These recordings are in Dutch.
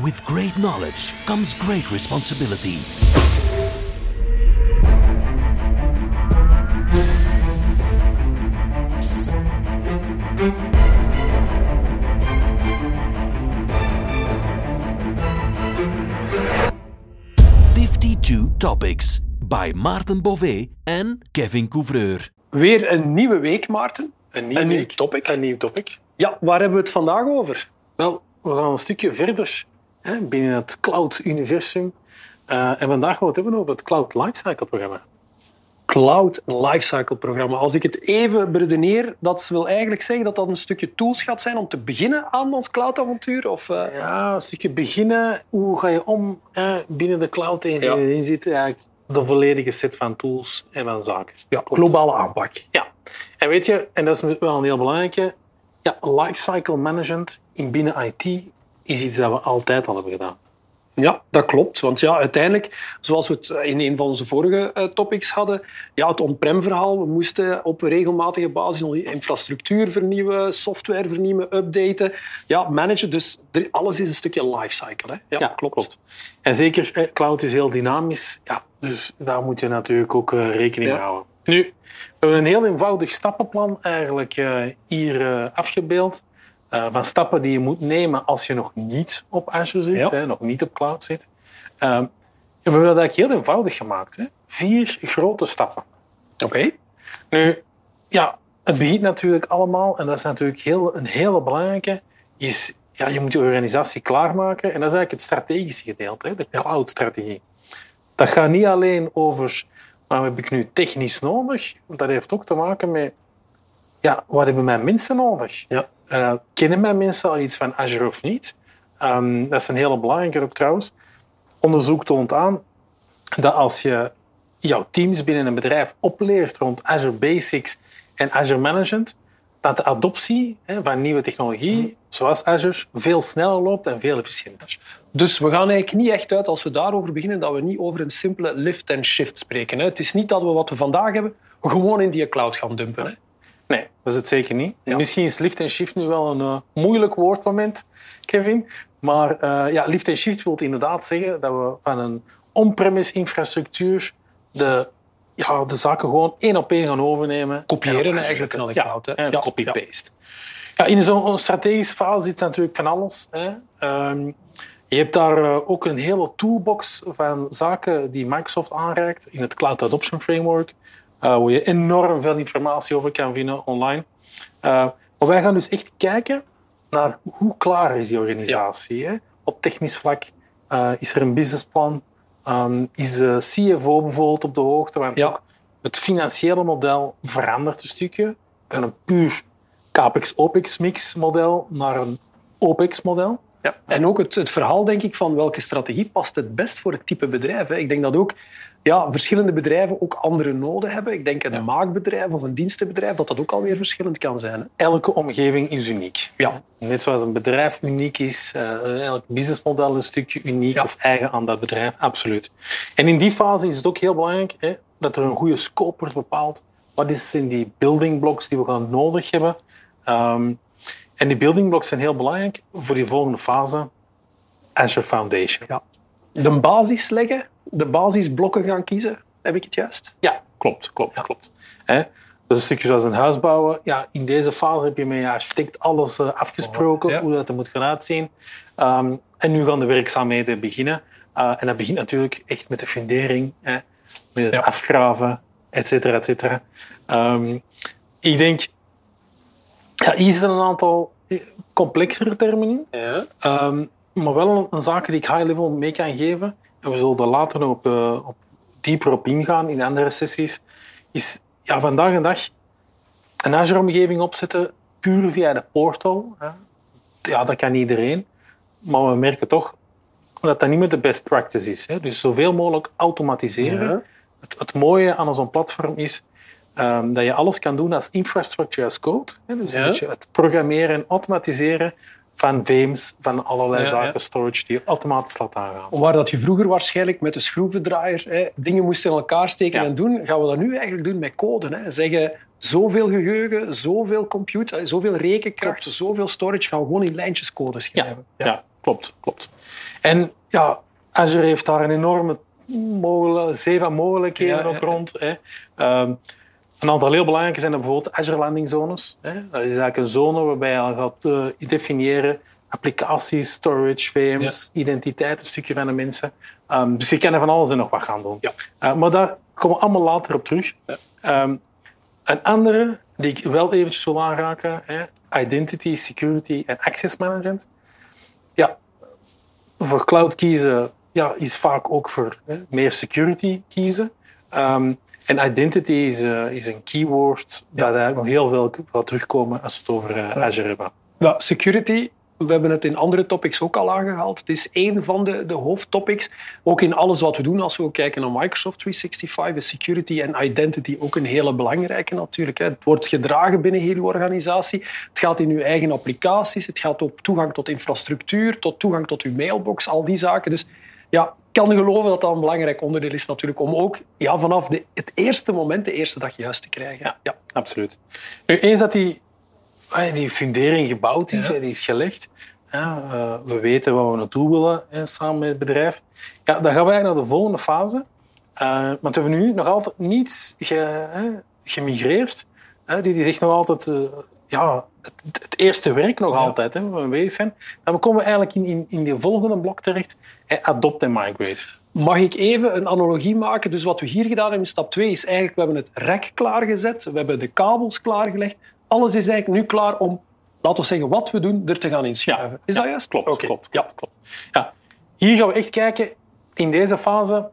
With great knowledge comes great responsibility. Fifty-two topics by Maarten Bové en Kevin Couvreur. Weer een nieuwe week, Maarten. Een nieuw, Een nieuw week, topic. Een nieuw topic. Ja, waar hebben we het vandaag over? Wel, we gaan een stukje verder hè, binnen het Cloud-universum. Eh, en vandaag gaan we het hebben over het Cloud Lifecycle-programma. Cloud Lifecycle programma. Als ik het even beredeneer, dat wil eigenlijk zeggen dat dat een stukje tools gaat zijn om te beginnen aan ons cloud-avontuur? Of, eh, Ja, een stukje beginnen. Hoe ga je om binnen de cloud Ja. je erin zit? Eigenlijk de volledige set van tools en van zaken. ja, globale aanpak. Ja. En weet je, en dat is wel een heel belangrijke, ja, lifecycle management in binnen IT is iets dat we altijd al hebben gedaan. Ja, dat klopt. Want ja, uiteindelijk, zoals we het in een van onze vorige eh, topics hadden, ja, het on-prem verhaal, we moesten op een regelmatige basis onze infrastructuur vernieuwen, software vernieuwen, updaten, ja, managen. Dus alles is een stukje lifecycle. Hè? Ja, klopt. En zeker, eh, cloud is heel dynamisch. Ja, dus daar moet je natuurlijk ook eh, rekening Ja. mee houden. Nu, we hebben een heel eenvoudig stappenplan eigenlijk eh, hier eh, afgebeeld. Eh, van stappen die je moet nemen als je nog niet op Azure zit, Ja. hè, nog niet op cloud zit. Eh, we hebben dat eigenlijk heel eenvoudig gemaakt. Hè. Vier grote stappen. Oké. Nu, ja, het begint natuurlijk allemaal, en dat is natuurlijk heel, een hele belangrijke, is ja, je moet je organisatie klaarmaken. En dat is eigenlijk het strategische gedeelte, hè, de cloud-strategie. Dat gaat niet alleen over, wat heb ik nu technisch nodig? Dat heeft ook te maken met, ja, wat hebben mijn mensen nodig? Ja. Eh, kennen mijn mensen al iets van Azure of niet? Ehm, dat is een hele belangrijke ook trouwens. Onderzoek toont aan dat als je jouw teams binnen een bedrijf opleert rond Azure Basics en Azure Management, dat de adoptie hè, van nieuwe technologie, zoals Azure, veel sneller loopt en veel efficiënter. Dus we gaan eigenlijk niet echt uit, als we daarover beginnen, dat we niet over een simpele lift en shift spreken. Hè. Het is niet dat we wat we vandaag hebben, gewoon in die cloud gaan dumpen. Hè. Nee, dat is het zeker niet. Ja. Misschien is lift en shift nu wel een eh, moeilijk woordmoment, Kevin. Maar eh, ja, lift en shift wil inderdaad zeggen dat we van een on-premise infrastructuur de, ja, de zaken gewoon één op één gaan overnemen. Kopiëren En eigenlijk naar de cloud, Ja, copy-paste. Ja, in zo'n strategische fase zit natuurlijk van alles. Hè. Ehm, je hebt daar eh, ook een hele toolbox van zaken die Microsoft aanreikt in het Cloud Adoption Framework, waar je enorm veel informatie over kan vinden online. Eh, maar wij gaan dus echt kijken naar hoe klaar is die organisatie. Hè? Op technisch vlak eh, is er een businessplan, Ehm, is de CFO bijvoorbeeld op de hoogte, want Ja. het financiële model verandert een stukje van een puur CAPEX-OPEX mix model naar een OPEX model. Ja. En ook het, het verhaal, denk ik, van welke strategie past het best voor het type bedrijf. Hè. Ik denk dat ook ja, verschillende bedrijven ook andere noden hebben. Ik denk een maakbedrijf of een dienstenbedrijf, dat dat ook alweer verschillend kan zijn. Elke omgeving is uniek. Ja. Net zoals een bedrijf uniek is, eh, elk businessmodel een stukje uniek Ja. of eigen aan dat bedrijf, absoluut. En in die fase is het ook heel belangrijk hè, dat er een goede scope wordt bepaald. Wat is in die building blocks die we gaan nodig hebben? Ehm, en die building blocks zijn heel belangrijk voor die volgende fase, Azure Foundation. Ja. De basis leggen, de basisblokken gaan kiezen, heb ik het juist? Ja, klopt, klopt, klopt. Hè? Dat is een stukje zoals een huis bouwen. Ja, in deze fase heb je met je architect alles eh, afgesproken, Ja. hoe dat er moet gaan uitzien. Ehm, en nu gaan de werkzaamheden beginnen. Eh, en dat begint natuurlijk echt met de fundering, hè? met het Ja. afgraven, et cetera, et cetera. Ehm, ik denk, ja, hier zitten een aantal eh, complexere termen in. Ja. Ehm, maar wel een, een zaak die ik high level mee kan geven. En we zullen er later nog op, eh, op dieper op ingaan in andere sessies. Is ja, vandaag de dag een Azure-omgeving opzetten puur via de portal. Hè. Ja, dat kan iedereen. Maar we merken toch dat dat niet meer de best practice is. Hè. Dus zoveel mogelijk automatiseren. Ja. Het, het mooie aan zo'n platform is ehm, dat je alles kan doen als infrastructure as code. Hè. Dus Ja. een het programmeren en automatiseren van VM's, van allerlei Ja, zaken, ja. storage, die je automatisch laat aangaan. Waar dat je vroeger waarschijnlijk met de schroevendraaier hè, dingen moest in elkaar steken Ja. en doen, gaan we dat nu eigenlijk doen met code. Hè. Zeggen, zoveel geheugen, zoveel compute, eh, zoveel rekenkracht, zoveel storage, gaan we gewoon in lijntjes code schrijven. Ja. klopt, klopt. En ja, Azure heeft daar een enorme van mogelijkheden ook ja, rond. Hè. Ehm, een aantal heel belangrijke zijn bijvoorbeeld Azure landing zones. Dat is eigenlijk een zone waarbij je al gaat eh, definiëren applicaties, storage, VM's, identiteit, een stukje van de mensen. Ehm, dus je kan er van alles en nog wat gaan doen. Ja. Eh, maar daar komen we allemaal later op terug. Ehm, een andere die ik wel eventjes wil aanraken, hè, identity, security en access management. Ja, voor cloud kiezen ja, is vaak ook voor hè, meer security kiezen. Ehm, en identity is, eh, is een keyword dat eigenlijk nog heel veel gaat terugkomen als we het over eh, Azure hebben. Ja, security, we hebben het in andere topics ook al aangehaald. Het is één van de, de hoofdtopics. Ook in alles wat we doen, als we ook kijken naar Microsoft 365, is security en identity ook een hele belangrijke natuurlijk. hè. Het wordt gedragen binnen heel uw organisatie. Het gaat in uw eigen applicaties, het gaat op toegang tot infrastructuur, tot toegang tot uw mailbox, al die zaken. Dus ja, ik kan geloven dat dat een belangrijk onderdeel is natuurlijk, om ook ja, vanaf de, het eerste moment, de eerste dag juist te krijgen. Ja, ja. absoluut. Nu, eens dat die, ah, die fundering gebouwd is, Ja. die is gelegd, ja, eh, we weten waar we naartoe willen hè, samen met het bedrijf, ja, dan gaan wij naar de volgende fase. Eh, want we hebben nu nog altijd niet ge, hè, gemigreerd. Hè, dit is echt nog altijd eh, ja, het, het eerste werk nog altijd, hè, waar we bezig zijn. Dan komen we eigenlijk in, in, in die volgende blok terecht, adopt en migrate. Mag ik even een analogie maken? Dus wat we hier gedaan hebben in stap 2 is eigenlijk, we hebben het rek klaargezet, we hebben de kabels klaargelegd. Alles is eigenlijk nu klaar om, laten we zeggen, wat we doen, er te gaan inschuiven. Is dat juist? Klopt, klopt, ja, klopt. Ja. Hier gaan we echt kijken, in deze fase,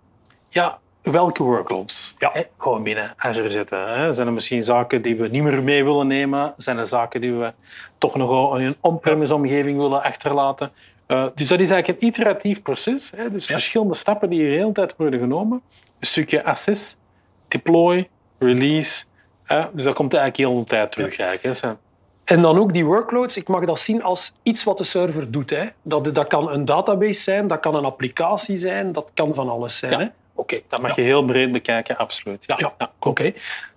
ja, welke workloads Ja. gewoon binnen Azure zetten. Hè. Zijn er misschien zaken die we niet meer mee willen nemen? Zijn er zaken die we toch nog in een on-premise omgeving willen achterlaten? Eh, dus dat is eigenlijk een iteratief proces. Hè. Dus verschillende stappen die hier de hele tijd worden genomen. Een stukje assess, deploy, release. Dus dat komt eigenlijk heel de tijd terug. Eigenlijk. Dat zijn- En dan ook die workloads, ik mag dat zien als iets wat de server doet. Hè. Dat, dat kan een database zijn, dat kan een applicatie zijn, dat kan van alles zijn. Hè. Oké, dat mag je heel breed bekijken, absoluut. Ja, Ja, ja. oké.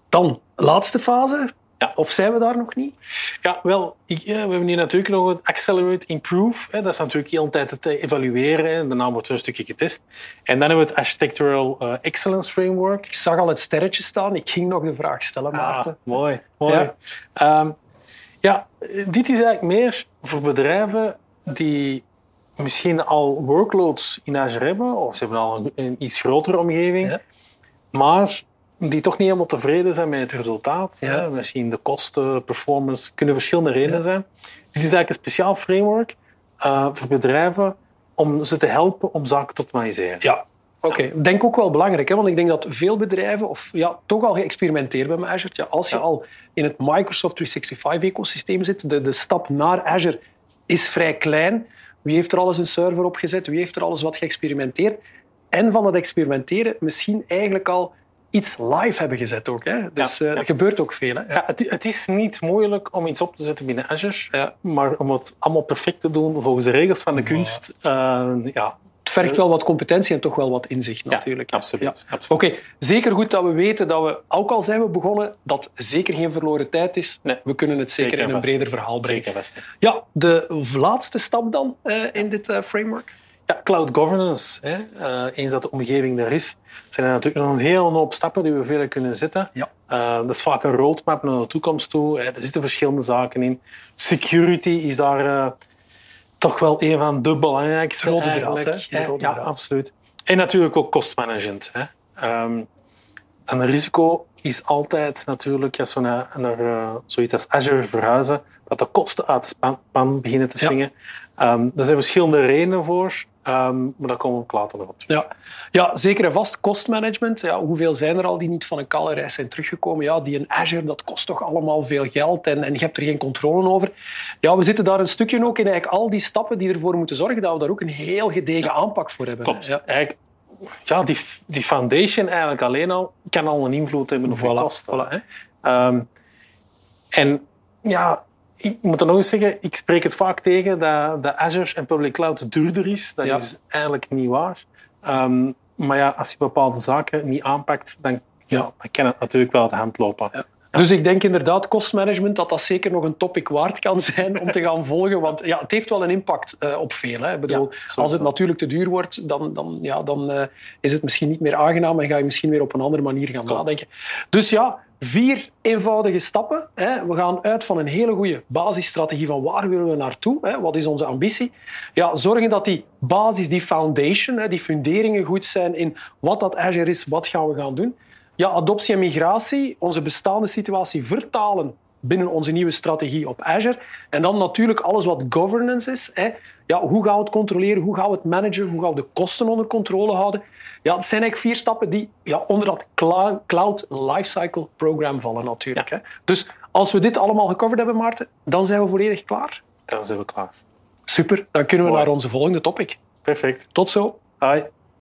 Dan, laatste fase. Ja. Of zijn we daar nog niet? Ja, wel, ik, ja, we hebben hier natuurlijk nog het Accelerate Improve. Hè. Dat is natuurlijk heel de tijd te evalueren. Hè. Daarna wordt er een stukje getest. En dan hebben we het Architectural eh, Excellence Framework. Ik zag al het sterretje staan. Ik ging nog de vraag stellen, Maarten. Ah, mooi, mooi. Ja. Ja. ja, dit is eigenlijk meer voor bedrijven die misschien al workloads in Azure hebben, of ze hebben al een, een iets grotere omgeving, Ja. maar die toch niet helemaal tevreden zijn met het resultaat. Ja. Hè. Misschien de kosten, performance, kunnen verschillende redenen zijn. Dit is eigenlijk een speciaal framework eh, voor bedrijven om ze te helpen om zaken te optimaliseren. Ja, oké. Ik denk ook wel belangrijk, hè? want ik denk dat veel bedrijven of, ja, toch al geëxperimenteerd hebben met Azure. Ja, als je Ja. al in het Microsoft 365-ecosysteem zit, de, de stap naar Azure is vrij klein. Wie heeft er alles een server op gezet? Wie heeft er alles wat geëxperimenteerd? En van dat experimenteren misschien eigenlijk al iets live hebben gezet ook. Hè? Dus Ja, eh, ja. gebeurt ook veel. Hè? Ja, het, het is niet moeilijk om iets op te zetten binnen Azure, ja, maar om het allemaal perfect te doen volgens de regels van de kunst, eh, ja, vergt wel wat competentie en toch wel wat inzicht natuurlijk. Ja, absoluut, Ja. absoluut. Oké, zeker goed dat we weten dat we, ook al zijn we begonnen, dat zeker geen verloren tijd is. Nee. We kunnen het zeker, Zeker in een breder verhaal brengen. Ja, de laatste stap dan eh, in dit eh, framework. Ja, cloud governance. Hè. Eh, eens dat de omgeving er is, zijn er natuurlijk nog een hele hoop stappen die we verder kunnen zetten. Ja. Eh, dat is vaak een roadmap naar de toekomst toe. Hè. Er zitten verschillende zaken in. Security is daar eh, toch wel een van de belangrijkste. Rode draad, hè? Rode ja, draad. absoluut. En natuurlijk ook kostmanagement. Hè. Ehm, een risico is altijd natuurlijk, als we naar, naar eh, zoiets als Azure verhuizen, dat de kosten uit de span, pan beginnen te Ja. swingen. Ehm, er zijn verschillende redenen voor, ehm, maar daar komen we later nog op terug. Ja. ja, zeker en vast. Kostmanagement. Ja, hoeveel zijn er al die niet van een kale reis zijn teruggekomen? Ja, die in Azure, dat kost toch allemaal veel geld en, en je hebt er geen controle over. Ja, we zitten daar een stukje ook in eigenlijk al die stappen die ervoor moeten zorgen dat we daar ook een heel gedegen aanpak voor hebben. Klopt. Ja. Eigenlijk, ja, die, die foundation eigenlijk alleen al kan al een invloed hebben op Voilà, kosten. voilà, hè. Ehm, en ja, ik moet er nog eens zeggen, ik spreek het vaak tegen dat, dat Azure en public cloud duurder is. Dat Ja. is eigenlijk niet waar. Ehm, maar ja, als je bepaalde zaken niet aanpakt, dan, ja, dan kan het natuurlijk wel de hand lopen. Dus ik denk inderdaad, kostmanagement, dat dat zeker nog een topic waard kan zijn om te gaan volgen. Want ja, het heeft wel een impact uh, op veel. Hè. Ik bedoel, Ja, als het natuurlijk te duur wordt, dan, dan, ja, dan uh, is het misschien niet meer aangenaam en ga je misschien weer op een andere manier gaan Klopt. nadenken. Dus ja, vier eenvoudige stappen. We gaan uit van een hele goede basisstrategie van waar willen we naartoe, wat is onze ambitie. Ja, zorgen dat die basis, die foundation, die funderingen goed zijn in wat dat Azure is, wat gaan we gaan doen. Ja, adoptie en migratie, onze bestaande situatie vertalen binnen onze nieuwe strategie op Azure. En dan natuurlijk alles wat governance is. Hè. Ja, hoe gaan we het controleren? Hoe gaan we het managen? Hoe gaan we de kosten onder controle houden? Ja, het zijn eigenlijk vier stappen die ja, onder dat cloud, Lifecycle Program vallen natuurlijk. Hè. Dus als we dit allemaal gecoverd hebben, Maarten, dan zijn we volledig klaar. Dan zijn we klaar. Super, dan kunnen we Mooi. naar onze volgende topic. Perfect. Tot zo. Hoi.